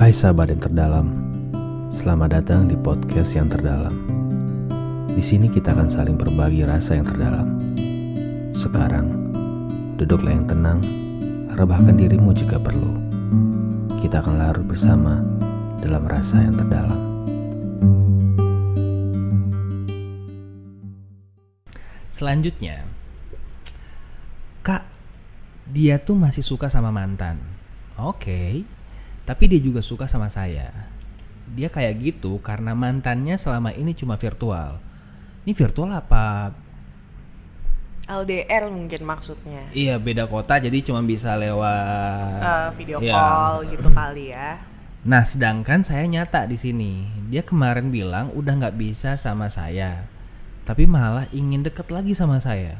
Hai sahabat yang terdalam, selamat datang di podcast yang terdalam. Di sini kita akan saling berbagi rasa yang terdalam. Sekarang, duduklah yang tenang, rebahkan dirimu jika perlu. Kita akan larut bersama dalam rasa yang terdalam. Selanjutnya, Kak, dia tuh masih suka sama mantan. Oke, tapi dia juga suka sama saya. Dia kayak gitu karena mantannya selama ini cuma virtual. Ini virtual apa? LDR mungkin maksudnya Iya beda kota jadi cuma bisa lewat Eh, video Iya. call gitu kali ya Nah, sedangkan saya nyata di sini. Dia kemarin bilang udah nggak bisa sama saya, tapi malah ingin deket lagi sama saya.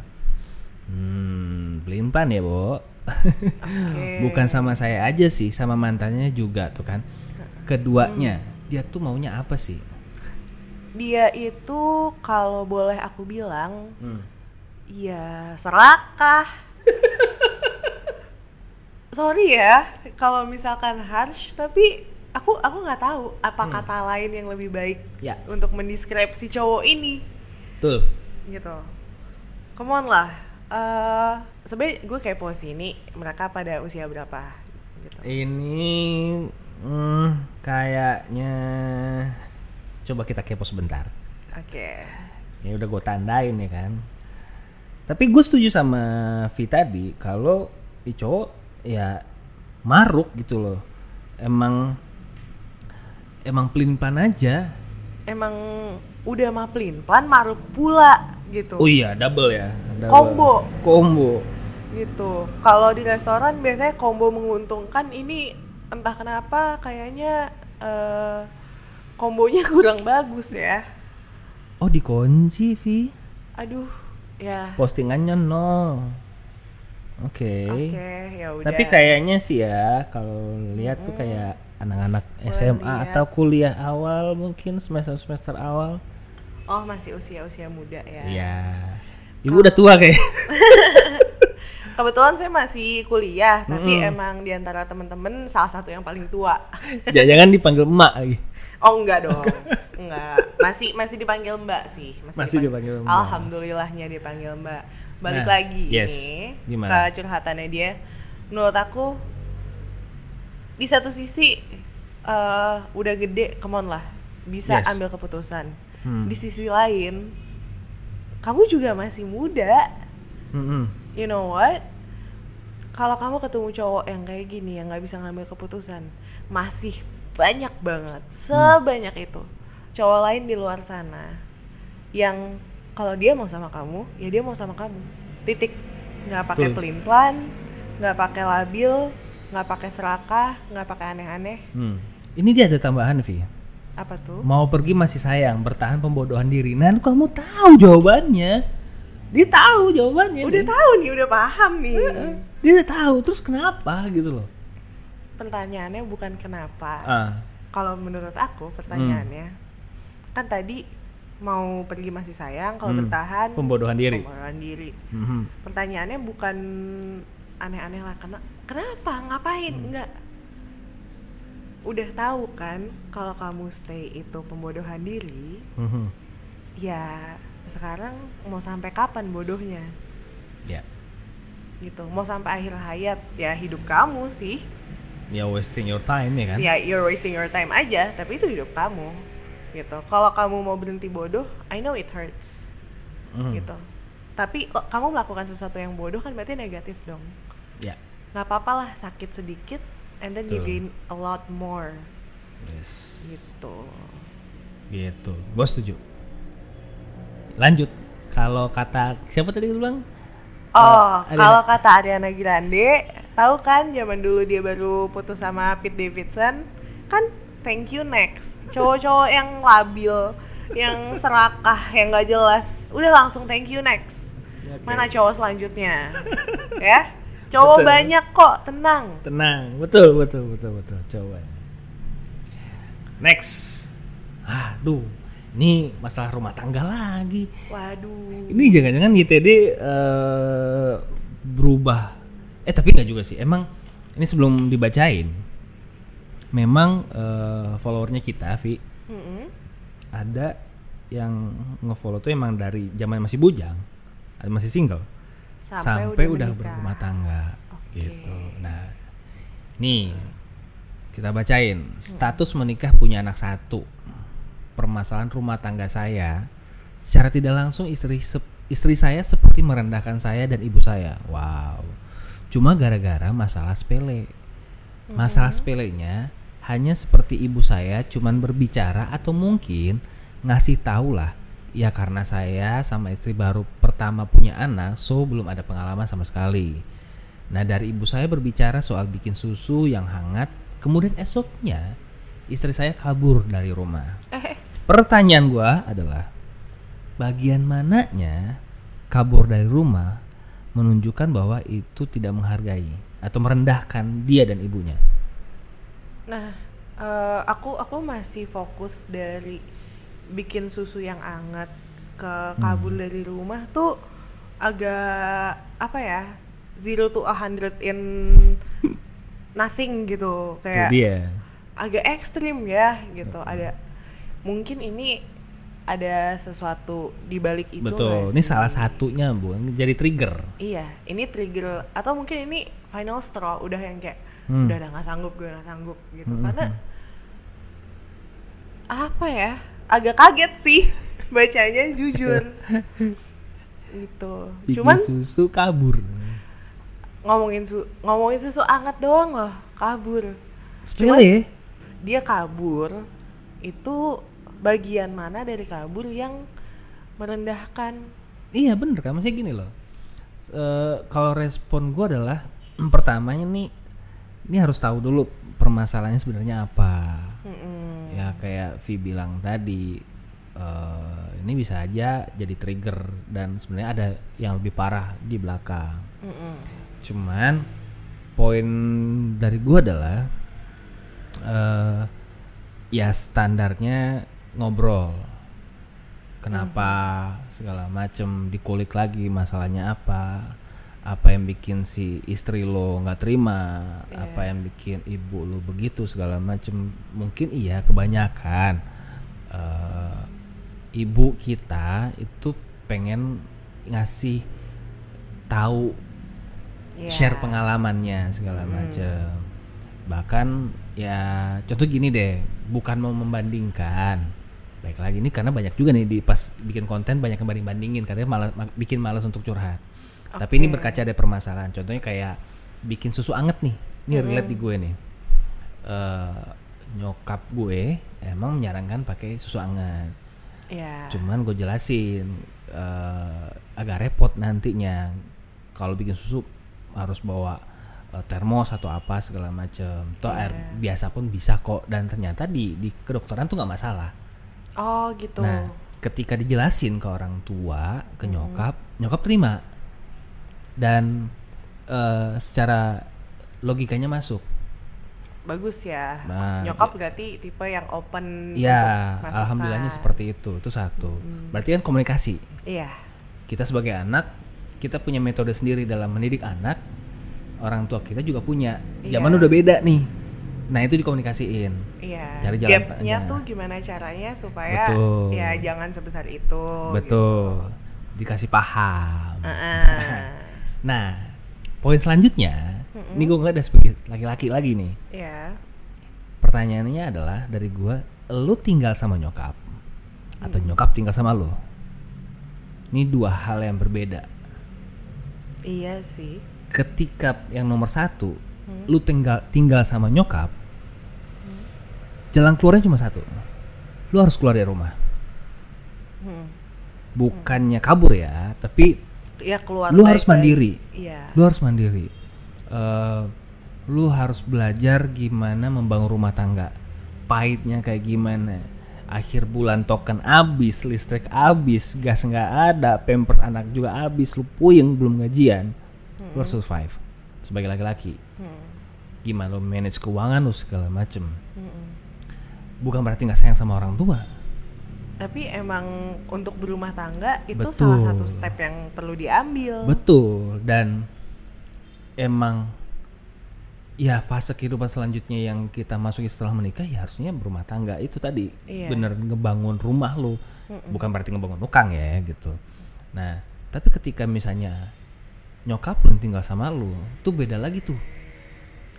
Hmm, pelan ya, Bo. Oke. Bukan sama saya aja sih, sama mantannya juga tuh kan. Keduanya, dia tuh maunya apa sih? dia itu kalau boleh aku bilang Hmm. ya serakah sorry ya kalau misalkan harsh tapi aku aku nggak tahu apa Hmm. kata lain yang lebih baik Ya. untuk mendeskripsi cowok ini Tuh. gitu come on lah eh sebenarnya gue kepo sih ini mereka pada usia berapa gitu. Ini hmm, kayaknya coba kita kepo sebentar. oke. Ya udah gue tandain ya kan. Tapi gue setuju sama Vi tadi kalau cowok ya maruk gitu loh. Emang emang pelin plan aja. Emang udah mah pelin plan maruk pula gitu. Oh iya double ya double. Combo. combo gitu. Kalau di restoran biasanya combo menguntungkan ini entah kenapa kayaknya eh, kombonya kurang bagus ya. Oh dikunci Vi? Aduh ya. Postingannya nol. Oke. Oke ya udah. Tapi kayaknya sih ya kalau lihat tuh kayak anak-anak SMA lihat. atau kuliah awal mungkin semester semester awal. Oh masih usia usia muda ya. Iya. Ibu udah tua kayak. kebetulan saya masih kuliah tapi Mm-mm. emang di antara temen-temen salah satu yang paling tua Jangan dipanggil emak lagi. oh enggak dong enggak masih masih dipanggil mbak sih Masih dipanggil Mbak. alhamdulillahnya dipanggil mbak balik Nah, lagi yes. nih Gimana? ke curhatannya dia menurut aku di satu sisi eh, udah gede come on lah bisa Yes. ambil keputusan Hmm. di sisi lain kamu juga masih muda Mm-mm. You know what kalau kamu ketemu cowok yang kayak gini yang nggak bisa ngambil keputusan masih banyak banget sebanyak itu cowok lain di luar sana yang kalau dia mau sama kamu ya dia mau sama kamu titik nggak pakai pelin plan nggak pakai labil nggak pakai serakah nggak pakai aneh-aneh Hmm. Ini dia ada tambahan, Vi. apa tuh Mau pergi masih sayang, bertahan pembodohan diri. Nah, kamu tahu jawabannya. Dia tahu jawabannya. udah nih. tahu nih udah paham nih Dia udah tahu. Terus kenapa gitu loh? pertanyaannya bukan kenapa Ah, kalau menurut aku pertanyaannya kan tadi mau pergi masih sayang kalau Hmm. bertahan pembodohan diri. pembodohan diri Mhm. pertanyaannya bukan aneh-aneh lah karena kenapa ngapain Hmm. enggak udah tahu kan kalau kamu stay itu pembodohan diri Mhm. ya sekarang mau sampai kapan bodohnya Ya. gitu mau sampai akhir hayat ya hidup kamu sih Ya wasting your time ya kan? ya you're wasting your time aja tapi itu hidup kamu gitu kalau kamu mau berhenti bodoh I know it hurts Mhm. gitu tapi lo- kamu melakukan sesuatu yang bodoh kan berarti negatif dong Ya. nggak apa-apa lah sakit sedikit and then you Betul. gain a lot more Yes. gitu Gitu. Gue setuju. Lanjut. Kalau kata siapa tadi lu bilang? oh kalau kata Ariana Grande tahu kan zaman dulu dia baru putus sama Pete Davidson kan thank you next cowok-cowok yang labil yang serakah yang nggak jelas udah langsung thank you next Oke. mana cowok selanjutnya ya cowok Betul. banyak kok tenang Tenang, betul, betul, betul, betul. Coba. Next. Aduh, ini masalah rumah tangga lagi. waduh Ini jangan-jangan YTD eh, berubah. Eh tapi nggak juga sih. Emang ini sebelum dibacain. memang eh, followernya kita, Vi, Mm-mm. ada yang ngefollow tuh emang dari zaman masih bujang, masih single, sampai, udah, menikah. berumah tangga, Oke. gitu. Nah, nih kita bacain status menikah punya anak satu, permasalahan rumah tangga saya, secara tidak langsung istri istri saya seperti merendahkan saya dan ibu saya. Wow, cuma gara-gara masalah sepele. Masalah sepelenya hanya seperti ibu saya cuman berbicara atau mungkin ngasih tahu lah. Ya karena saya sama istri baru pertama punya anak, so belum ada pengalaman sama sekali. Nah dari ibu saya berbicara soal bikin susu yang hangat, kemudian esoknya istri saya kabur dari rumah. Eh, Pertanyaan gua adalah bagian mananya kabur dari rumah menunjukkan bahwa itu tidak menghargai atau merendahkan dia dan ibunya. Nah, eh, aku aku masih fokus dari bikin susu yang hangat ke kabur Hmm. dari rumah tuh agak apa ya zero to a hundred in nothing gitu Itu kayak dia. Agak ekstrim ya gitu ada mungkin ini ada sesuatu di balik itu Betul. Ini salah satunya, Bu. Jadi trigger. Iya, ini trigger atau mungkin ini final straw udah yang kayak Hmm. udah nggak sanggup gue nggak sanggup gitu Hmm, karena hmm. apa ya agak kaget sih bacanya jujur gitu Bikin cuman susu kabur. ngomongin su ngomongin susu anget doang loh kabur Sepele. Dia kabur itu bagian mana dari kabur yang merendahkan Iya bener kan, maksudnya gini loh. Eh, kalau respon gua adalah pertamanya nih, ini harus tahu dulu permasalahannya sebenarnya apa. Mm-mm. Ya kayak Vi bilang tadi, eh, ini bisa aja jadi trigger dan sebenarnya ada yang lebih parah di belakang. Mm-mm. Cuman poin dari gua adalah eh ya standarnya ngobrol. Kenapa segala macem dikulik lagi masalahnya apa? Apa yang bikin si istri lo nggak terima? Apa yang bikin ibu lo begitu segala macem? Mungkin iya kebanyakan eh, ibu kita itu pengen ngasih tahu Iya. share pengalamannya segala Hmm. macam bahkan ya contoh gini deh bukan mau membandingkan. Baik lagi ini karena banyak juga nih di pas bikin konten banyak yang banding bandingin katanya malah ma- bikin malas untuk curhat. Tapi ini berkaca dari permasalahan. Contohnya kayak bikin susu anget nih. Ini relate di gue nih. Eh, nyokap gue emang menyarankan pakai susu anget. Iya. cuman gue jelasin eh, agak repot nantinya. Kalau bikin susu harus bawa eh, termos atau apa segala macem. Toh air Iya. biasa pun bisa kok. Dan ternyata di di kedokteran tuh nggak masalah. Oh gitu. Nah ketika dijelasin ke orang tua ke nyokap nyokap terima. Dan eh, secara logikanya masuk. Bagus ya. Nah, nyokap berarti tipe yang open ya alhamdulillahnya seperti itu. Itu satu. Mm. berarti kan komunikasi. Iya. Kita sebagai anak kita punya metode sendiri dalam mendidik anak orang tua kita juga punya zaman Iya. udah beda nih nah itu dikomunikasiin iya Cari jalan gapnya tuh gimana caranya supaya Betul. ya jangan sebesar itu betul dikasih paham gitu. Heeh. nah poin selanjutnya Mm-mm. ini gue ngeliat dari sebagai laki-laki lagi nih Iya. pertanyaannya adalah dari gue lu tinggal sama nyokap atau nyokap tinggal sama lu ini dua hal yang berbeda iya sih ketika yang nomor satu Hmm. lu tinggal tinggal sama nyokap jalan keluarnya cuma satu. Lu harus keluar dari rumah. Hmm. bukannya kabur ya tapi ya keluar lu harus mandiri. Iya. Lu harus mandiri. Eh, lu harus belajar gimana membangun rumah tangga. Pahitnya kayak gimana? Akhir bulan token abis listrik abis gas nggak ada pampers anak juga abis lu puyeng belum gajian lu harus survive. Sebagai laki-laki. Hmm. gimana lu manage keuangan lu segala macem. Mm-mm. bukan berarti nggak sayang sama orang tua. Tapi emang untuk berumah tangga itu Betul. salah satu step yang perlu diambil. Betul. Dan emang ya fase kehidupan selanjutnya yang kita masuki setelah menikah ya harusnya berumah tangga itu tadi. Iya. bener ngebangun rumah lo bukan berarti ngebangun nukang ya gitu. Nah tapi ketika misalnya nyokap lu tinggal sama lu tuh beda lagi tuh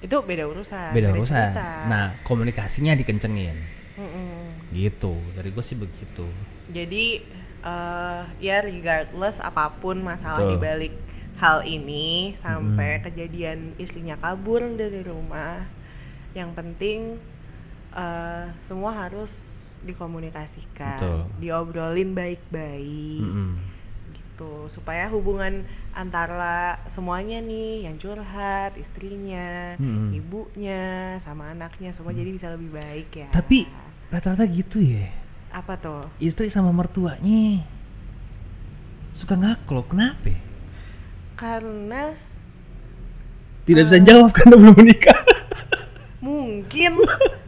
itu beda urusan beda urusan cerita. nah komunikasinya dikencengin Mm-mm. gitu dari gue sih begitu jadi eh, ya regardless apa pun masalah Betul. di balik hal ini sampai kejadian istrinya kabur dari rumah yang penting eh, semua harus dikomunikasikan Betul. diobrolin baik-baik Mm-mm. Gitu. Supaya hubungan antara semuanya nih yang curhat istrinya Mm-mm. ibunya sama anaknya semua jadi bisa lebih baik ya. Tapi rata-rata gitu ya. Apa tuh? Istri sama mertuanya suka ngaklok kenapa? Karena tidak Eh. bisa jawab karena belum menikah. Mungkin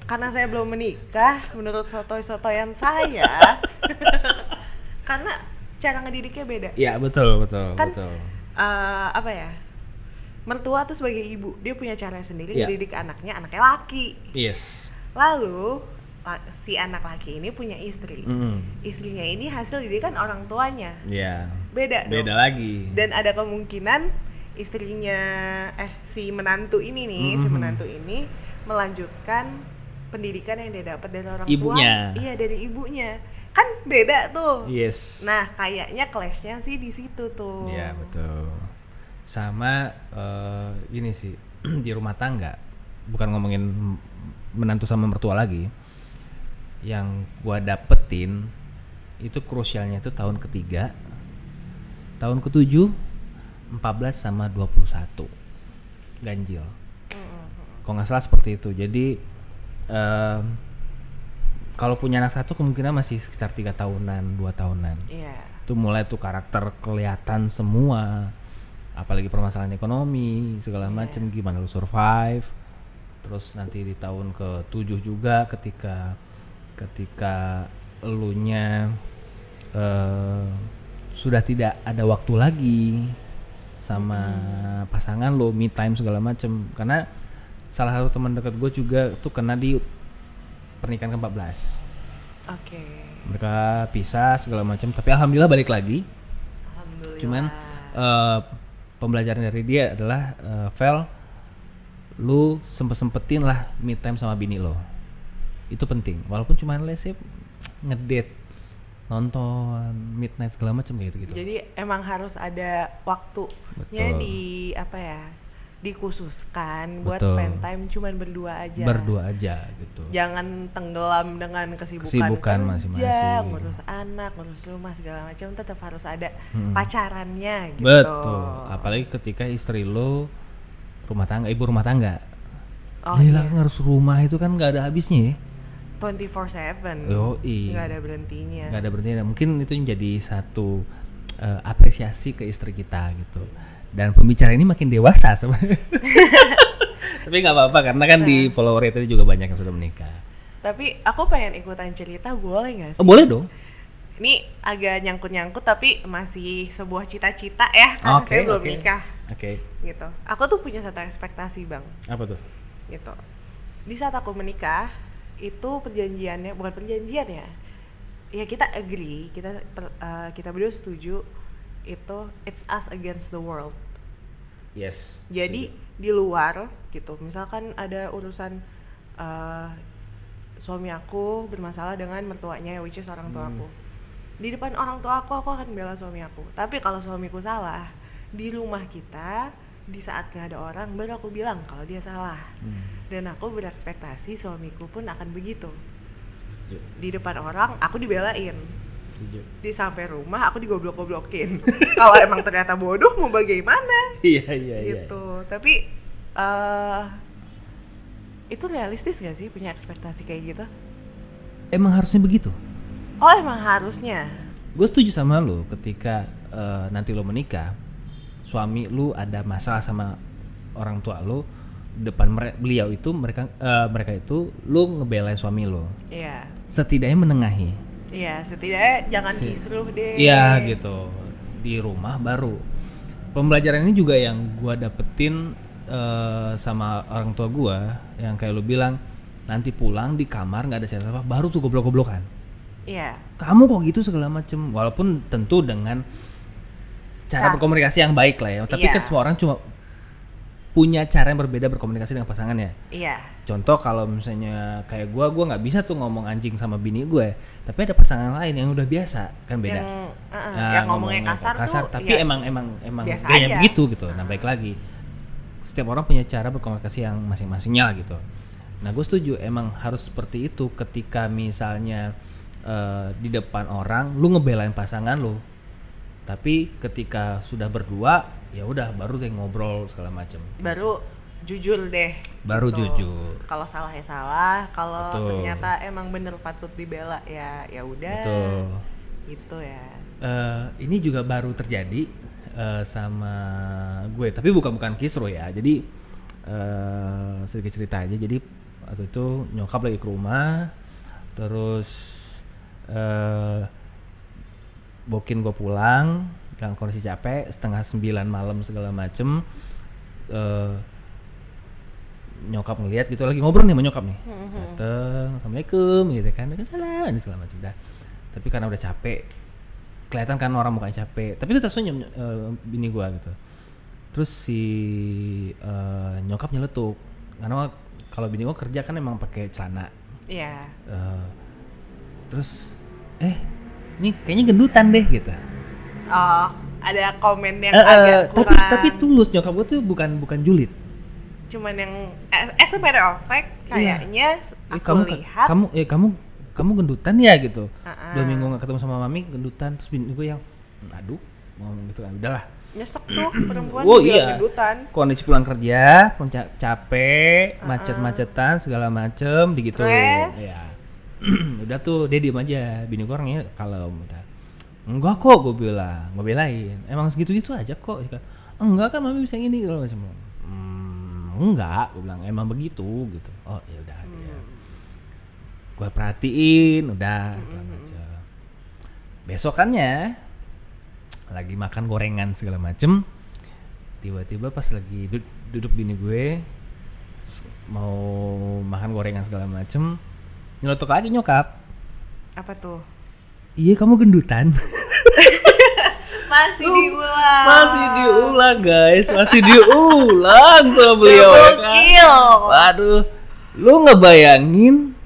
karena saya belum menikah menurut sotoy-sotoyan saya. Karena cara ngedidiknya beda. Ya betul betul Kan- betul. Eh, apa ya mertua tuh sebagai ibu dia punya cara sendiri Iya. ngedidik anaknya anaknya laki. Yes. Lalu la- si anak laki ini punya istri. Mm. istrinya ini hasil didikan orang tuanya. Ya beda dong. Beda lagi. Dan ada kemungkinan istrinya eh si menantu ini nih si Mhm. menantu ini melanjutkan pendidikan yang dia dapat dari orang Ibunya. tua. Iya dari ibunya kan beda tuh yes nah kayaknya clashnya sih di situ tuh Iya betul. Sama eh, ini sih di rumah tangga, bukan ngomongin menantu sama mertua lagi. Yang gua dapetin itu krusialnya itu tahun ketiga, tahun ketujuh, 14 sama 21 ganjil. Kalau nggak salah seperti itu. Jadi em, kalau punya anak satu kemungkinan masih sekitar tiga tahunan, dua tahunan. Iya. Itu mulai tuh karakter kelihatan semua. Apalagi permasalahan ekonomi segala Iya. macem gimana lu survive. Terus nanti di tahun ke tujuh juga ketika ketika elunya eh, sudah tidak ada waktu lagi sama pasangan lo me time segala macem. Karena salah satu teman dekat gue juga tuh kena di pernikahan ke-14. Oke. Mereka pisah segala macam tapi alhamdulillah balik lagi. Alhamdulillah. Cuman eh, pembelajaran dari dia adalah eh, Vel lu sempet sempetin lah me time sama bini lo. Itu penting. Walaupun cuma lesnya ngedate nonton midnight segala macam gitu gitu jadi emang harus ada waktunya Betul. di apa ya dikhususkan buat Betul. spend time cuman berdua aja berdua aja gitu jangan tenggelam dengan kesibukan, Kesibukan kerja, masing-masing. ngurus anak, ngurus rumah segala macam tetap harus ada Mm-mm. pacarannya gitu. betul apalagi ketika istri lo rumah tangga ibu rumah tangga Oh, Gila iya. harus rumah itu kan nggak ada habisnya ya 24/7. Yoi. Nggak ada berhentinya. nggak ada berhenti mungkin itu menjadi satu eh, apresiasi ke istri kita gitu dan pembicara ini makin dewasa sebenarnya tapi nggak apa-apa karena kan di follower itu juga banyak yang sudah menikah Tapi aku pengen ikutan cerita boleh nggak sih? oh, boleh dong Ini agak nyangkut-nyangkut tapi masih sebuah cita-cita ya karena Oke, saya belum oke. nikah oke gitu. Aku tuh punya satu ekspektasi bang apa tuh gitu. Di saat aku menikah itu perjanjiannya bukan perjanjian ya. Ya kita agree, kita per- eh, kita berdua setuju itu it's us against the world. yes Jadi di luar gitu, misalkan ada urusan eh, suami aku bermasalah dengan mertuanya which is orang tua Hmm. aku. Di depan orang tua aku aku akan bela suami aku. Tapi kalau suamiku salah di rumah kita di saat gak ada orang baru aku bilang kalau dia salah. Hmm, Dan aku berekspektasi suamiku pun akan begitu. Di depan orang aku dibelain. Setuju. Di sampai rumah aku digoblok-goblokin. kalau emang ternyata bodoh mau bagaimana? iya iya iya. Gitu. Tapi eh itu realistis gak sih punya ekspektasi kayak gitu? Emang harusnya begitu? Oh emang harusnya. Gue setuju sama lo ketika eh, nanti lo menikah suami lu ada masalah sama orang tua lo depan mere- beliau itu mereka eh, mereka itu lu ngebelain suami lo iya. Setidaknya menengahi iya setidaknya jangan Si- kisruh deh. iya gitu. Di rumah baru. Pembelajaran ini juga yang gua dapetin eh, sama orang tua gua yang kayak lu bilang nanti pulang di kamar nggak ada siapa-siapa baru tuh goblok-goblokan. Iya. kamu kok gitu segala macem? Walaupun tentu dengan cara berkomunikasi yang baik lah ya tapi Iya. kan semua orang cuma punya cara yang berbeda berkomunikasi dengan pasangannya Iya. contoh kalau misalnya kayak gua gua nggak bisa tuh ngomong anjing sama bini gue tapi ada pasangan lain yang udah biasa kan beda. Yang, uh, uh, Nah, yang ngomongnya kasar, tuh tapi ya, emang emang emang biasa gaya aja. begitu gitu. Nah baik lagi. Setiap orang punya cara berkomunikasi yang masing-masingnya lah gitu. Nah gue setuju emang harus seperti itu. Ketika misalnya eh, di depan orang lu ngebelain pasangan lu tapi ketika sudah berdua ya udah baru deh ngobrol segala macem baru jujur deh. baru gitu. jujur Kalau salah ya salah, kalau ternyata emang bener patut dibela ya ya udah. betul Gitu ya. Eh, ini juga baru terjadi eh, sama gue tapi bukan bukan kisro ya jadi eh, sedikit cerita aja jadi waktu itu nyokap lagi ke rumah terus eh bokin gue pulang dalam kondisi capek setengah sembilan malam segala macem eh nyokap ngelihat gitu lagi ngobrol nih sama nyokap nih. Dateng assalamualaikum gitu kan salam ini segala macam dah tapi karena udah capek kelihatan kan orang mukanya capek tapi tetap senyum eh, bini gua gitu. Terus si eh, nyokap nyeletuk karena kalau bini gua kerja kan emang pakai celana. Iya. Eh, terus eh ini kayaknya gendutan deh gitu Oh, ada komen yang eh, agak tapi kurang. tapi tulus nyokap gua tuh bukan bukan julid cuman yang eh, as a matter of fact Iya. kayaknya Eh, aku kamu lihat kamu eh kamu kamu gendutan ya gitu Ah, dua ah. minggu nggak ketemu sama mami gendutan terus bini gue yang aduh ngomong gitu kan udahlah nyesek tuh perempuan Oh, iya. gendutan. kondisi pulang kerja pulang ca- capek Uh-uh. macet-macetan segala macem begitu Stres. ya udah tuh dia diem aja bini gue orangnya kalau udah enggak kok gue bilang. Gue belain. Emang segitu gitu aja kok. Enggak kan mami bisa gini kalau macam. Hmm, enggak gue bilang. Emang begitu gitu. Oh ya udah ya. gue perhatiin udah segala macam. Besokannya lagi makan gorengan segala macem tiba-tiba pas lagi du- duduk bini gue mau makan gorengan segala macem nyelotok lagi nyokap. Apa tuh? Iya kamu gendutan. Masih diulang. masih diulang guys. Masih diulang sama beliau ya kan? Waduh, lu ngebayangin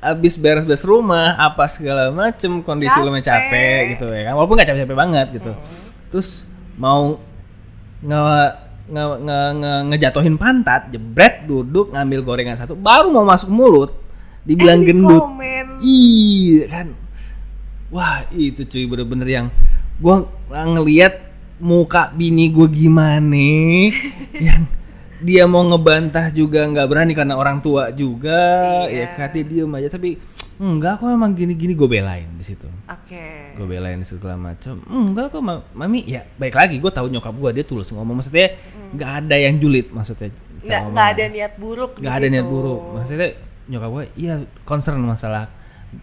abis beres-beres rumah apa segala macem kondisi lu Capek. capek gitu ya kan? Walaupun nggak capek-capek banget gitu. Terus mau nge, nge, nge, nge- ngejatuhin pantat jebret duduk ngambil gorengan satu baru mau masuk mulut dibilang Eh, di gendut. iya kan wah itu cuy bener-bener yang gua ngelihat muka bini gue gimana yang dia mau ngebantah juga nggak berani karena orang tua juga ya Iya. kan dia diem aja. Tapi enggak kok emang gini-gini. Gue belain di situ. Oke. gue belain segala macam. Enggak kok Ma- mami ya baik lagi gue tahu nyokap gue dia tulus ngomong. Maksudnya nggak ada yang julid maksudnya Hmm. Nggak, ada niat buruk nggak ada niat buruk. Maksudnya nyokap gue iya concern masalah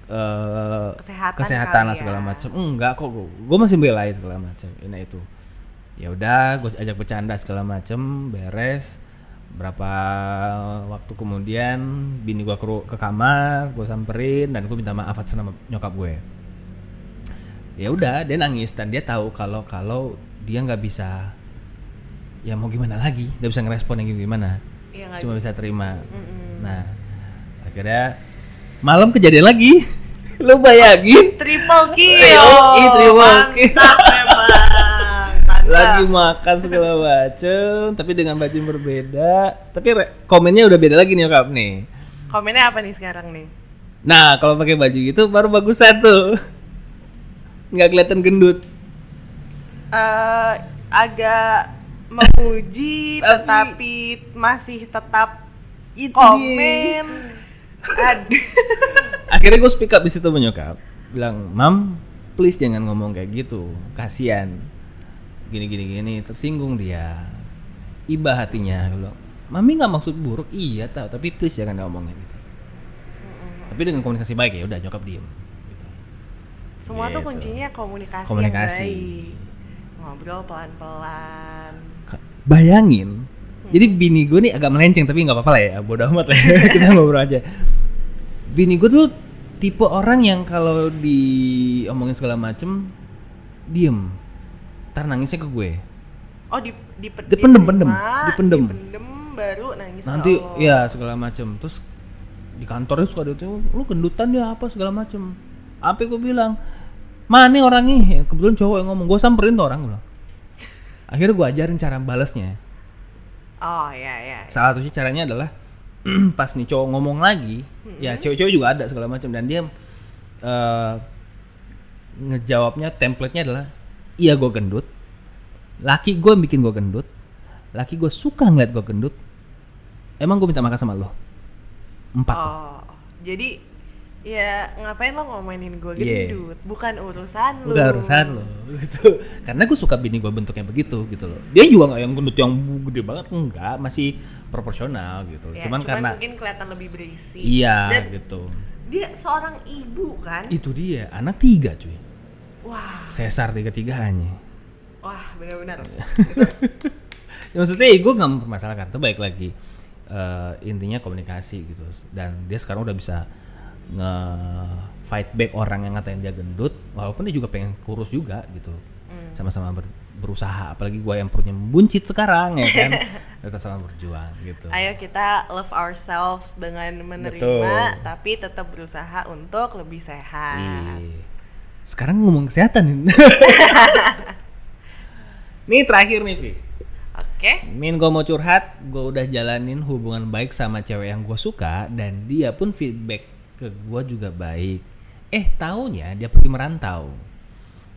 eh, Kesehatan kesehatan lah segala ya. macam enggak kok gue masih belain segala macam ini itu. Ya udah gue ajak bercanda segala macam beres. Berapa waktu kemudian bini gue ke, ke kamar gue samperin dan gue minta maaf atas nama nyokap gue. Ya udah dia nangis dan dia tahu kalau kalau dia nggak bisa ya mau gimana lagi? Nggak bisa ngerespon yang gimana. Nggak cuma bisa terima. Mm-mm. nah akhirnya malam kejadian lagi lu bayangin Triple kill. Yoi, triple kill. Lagi makan segala macem tapi dengan baju yang berbeda tapi komennya udah beda lagi nih nyokap nih Komennya apa nih sekarang nih? nah kalau pakai baju gitu baru bagus satu nggak kelihatan gendut eh agak memuji Tapi- tetapi masih tetap Itu komen. Aduh. akhirnya gue speak up di situ sama nyokap bilang mam please jangan ngomong kayak gitu kasihan gini gini gini tersinggung dia iba hatinya bilang, mami nggak maksud buruk iya tahu tapi please jangan ngomongin gitu tapi dengan komunikasi baik ya udah nyokap diem gitu. Semua tuh Gitu. kuncinya komunikasi, Komunikasi. yang baik. Ngobrol pelan-pelan. Ka- bayangin Jadi bini gue nih agak melenceng tapi nggak apa-apa lah ya, bodoh amat lah. ya. Kita ngobrol aja. Bini gue tuh tipe orang yang kalau diomongin segala macem diem, ntar nangisnya ke gue. Oh di di Dipendem, pendem, dipendem. dipendem baru nangis Nanti ya segala macem. Terus di kantornya suka dia tuh, lu gendutan dia apa segala macem. Apa gue bilang, mana orang nih? Kebetulan cowok yang ngomong, gue samperin tuh orang gue. Akhirnya gue ajarin cara balesnya. Oh ya ya. salah satu caranya adalah pas nih cowok ngomong lagi ya cewek-cewek juga ada segala macam dan dia eh, ngejawabnya template-nya adalah iya gue gendut. Laki gue bikin gue gendut. Laki gue suka ngeliat gue gendut. Emang gue minta makan sama lo? Empat. Tuh. Oh jadi ya ngapain lo ngomongin gue Iya. gendut? Bukan urusan lu. udah urusan lo gitu karena gue suka bini gue bentuknya begitu gitu loh dia juga nggak yang gendut yang gede banget enggak masih proporsional gitu Ya, cuman, karena mungkin kelihatan lebih berisi. iya Dan gitu dia seorang ibu kan? itu dia anak tiga cuy Wah, Sesar tiga tiganya wah benar-benar. ya, maksudnya gue nggak mempermasalahkan itu baik lagi Eh, intinya komunikasi gitu dan dia sekarang udah bisa nge fight back orang yang ngatain dia gendut walaupun dia juga pengen kurus juga gitu Hmm. sama-sama ber- berusaha apalagi gue yang perutnya membuncit sekarang ya kan kita sama berjuang gitu Ayo kita love ourselves dengan menerima, Betul. tapi tetap berusaha untuk lebih sehat. Iya. sekarang ngomong kesehatan nih Nih terakhir nih Vi Oke. Min gue mau curhat, gue udah jalanin hubungan baik sama cewek yang gue suka dan dia pun feedback ke gue juga baik. Eh taunya dia pergi merantau.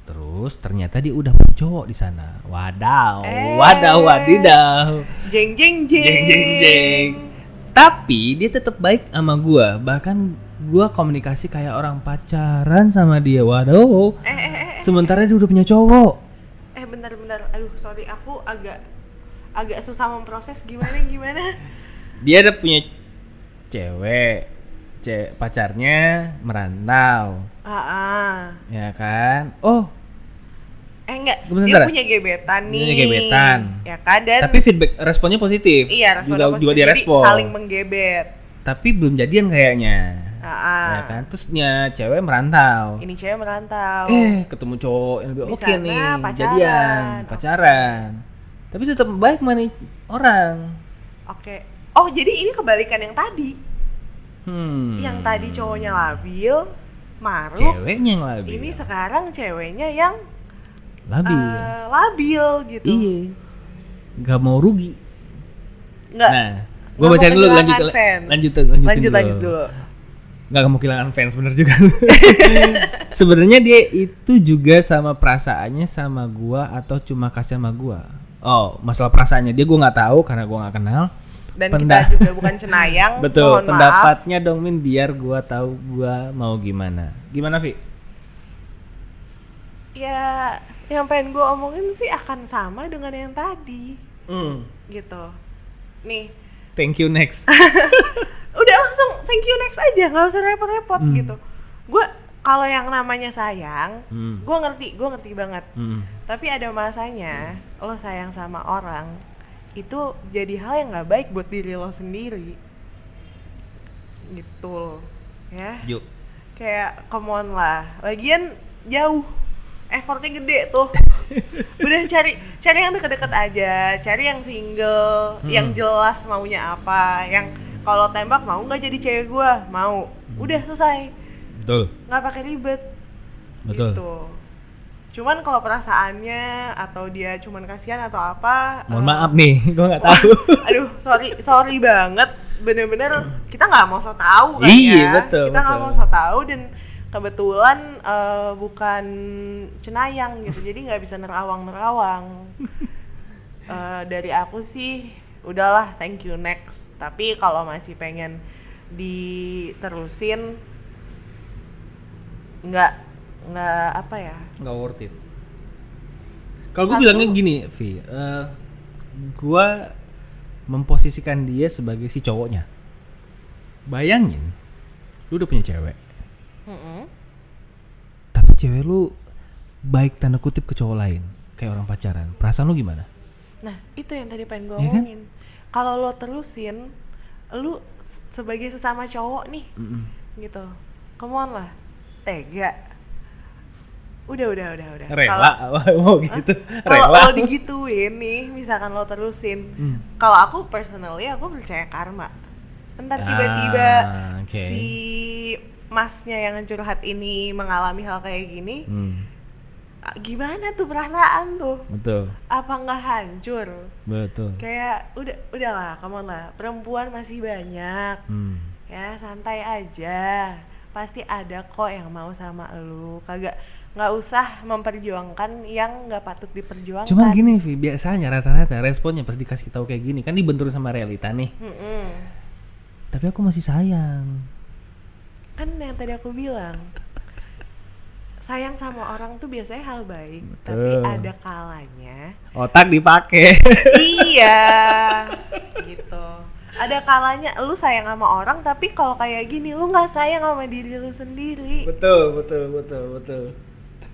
Terus ternyata dia udah punya cowok di sana. Wadaw, Eh. wadaw, wadidaw. Jeng jeng jeng. Jeng jeng jeng. Tapi dia tetap baik sama gue. Bahkan gue komunikasi kayak orang pacaran sama dia. Waduh. Eh, eh, eh, eh, Sementara dia udah punya cowok. eh bentar-bentar. Aduh, sorry aku agak agak susah memproses gimana gimana. dia ada punya cewek ce pacarnya merantau Ah, ah. ya kan oh Eh enggak, Bentar, dia punya gebetan nih. punya gebetan. Ya kan dan tapi feedback responnya positif iya respon juga positif. juga dia Jadi respon saling menggebet. tapi belum jadian kayaknya Ah, ah. ya kan terusnya cewek merantau Ini cewek merantau. eh ketemu cowok yang lebih oke sana nih pacaran. jadian pacaran tapi tetap baik mana orang Oke. Oh, jadi ini kebalikan yang tadi. Hmm Yang tadi cowoknya labil, maruk. ceweknya yang labil Ini sekarang ceweknya yang labil eh, labil gitu. iya nggak mau rugi Nggak. Nah, gue bacain dulu lanjut lanjut lanjutin lanjut dulu. lanjut dulu. Nggak mau kehilangan fans bener juga. Sebenarnya dia itu juga sama perasaannya sama gua atau cuma kasih sama gua. Oh, masalah perasaannya dia gua nggak tahu karena gua nggak kenal. Dan Penda- kita juga bukan cenayang. Betul, mohon maaf. pendapatnya dong Min biar gua tahu gua mau gimana. Gimana Vi? Ya, yang pengen gue omongin sih akan sama dengan yang tadi, Hmm, gitu. Nih, thank you next. udah langsung thank you next aja, nggak usah repot-repot Hmm. gitu. Gue kalau yang namanya sayang, Hmm. gue ngerti, gue ngerti banget. Hmm. Tapi ada masanya lo sayang sama orang itu jadi hal yang nggak baik buat diri lo sendiri, gitu loh, ya. Yuk. kayak come on lah. Lagian jauh. Effortnya gede tuh. Udah cari cari yang deket-deket aja. Cari yang single Hmm. yang jelas maunya apa. Yang kalau tembak mau nggak jadi cewek gua? Mau. Udah selesai. Betul. nggak pakai ribet. Betul. gitu cuman kalau perasaannya atau dia cuman kasihan atau apa Mohon eh, maaf nih, gua nggak tahu. aduh sorry sorry banget. Bener-bener kita nggak mau so tahu kan Iya, ya. betul, kita nggak mau so tahu dan kebetulan eh, bukan cenayang gitu jadi nggak bisa nerawang nerawang Eh, dari aku sih udahlah thank you next. Tapi kalau masih pengen diterusin nggak nggak apa ya nggak worth it. Kalau gue bilangnya gini, Vi, eh gue memposisikan dia sebagai si cowoknya. Bayangin, lu udah punya cewek, Mm-mm. tapi cewek lu baik tanda kutip ke cowok lain, kayak orang pacaran. Perasaan lu gimana? Nah, itu yang tadi pengen gue Iya kan? omongin. Kalau lo terusin, lu sebagai sesama cowok nih, Mm-mm. gitu. Come on lah, tega. Udah, udah, udah, udah. rela mau gitu Kalau rela lo digituin nih, misalkan lo terusin, Hmm. kalau aku personally aku percaya karma. Ntar tiba-tiba Ah, oke. si masnya yang curhat ini mengalami hal kayak gini, Hmm, gimana tuh perasaan tuh? betul Apa nggak hancur? betul Kayak udah udahlah, on lah. Perempuan masih banyak. Hmm. Ya, santai aja. Pasti ada kok yang mau sama lu. Kagak nggak usah memperjuangkan yang nggak patut diperjuangkan. Cuman gini, Vi, biasanya rata-rata responnya pas dikasih tahu kayak gini kan dibentur sama realita nih. Mm-mm. Tapi aku masih sayang. kan yang tadi aku bilang sayang sama orang tuh biasanya hal baik tapi Betul. ada kalanya Otak dipakai. iya gitu ada kalanya lu sayang sama orang tapi kalau kayak gini lu nggak sayang sama diri lu sendiri betul, betul, betul, betul.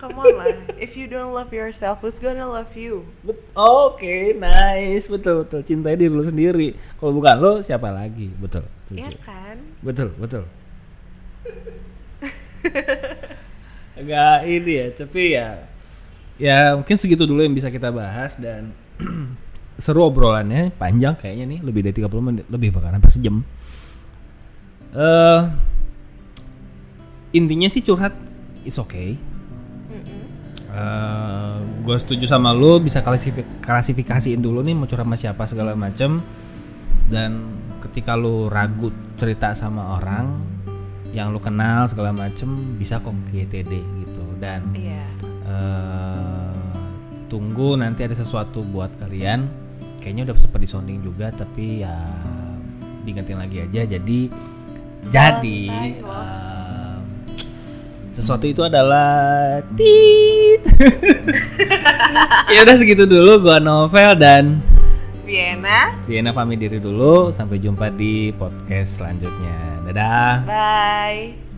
Come on lah if you don't love yourself who's gonna love you Oke, nice, betul, betul. Cintai diri lu sendiri. Kalau bukan lo, siapa lagi? Betul, ya setuju. kan Betul, betul. Agak ini ya, tapi ya ya mungkin segitu dulu yang bisa kita bahas dan seru obrolannya, panjang kayaknya nih, lebih dari 30 menit, lebih bahkan hampir sejam. Eh intinya sih curhat is okay. Mm-mm. gue setuju sama lu bisa klasifik klasifikasiin dulu nih mau curhat sama siapa segala macem dan ketika lu ragu cerita sama orang yang lu kenal segala macem bisa kok YTD gitu dan iya eh, tunggu nanti ada sesuatu buat kalian kayaknya udah sempat disounding juga tapi ya diingetin lagi aja jadi jadi Santai loh. eh, sesuatu itu adalah tit. Ya udah segitu dulu gua novel dan Vienna Vienna pamit diri dulu. Sampai jumpa di podcast selanjutnya. Dadah. Bye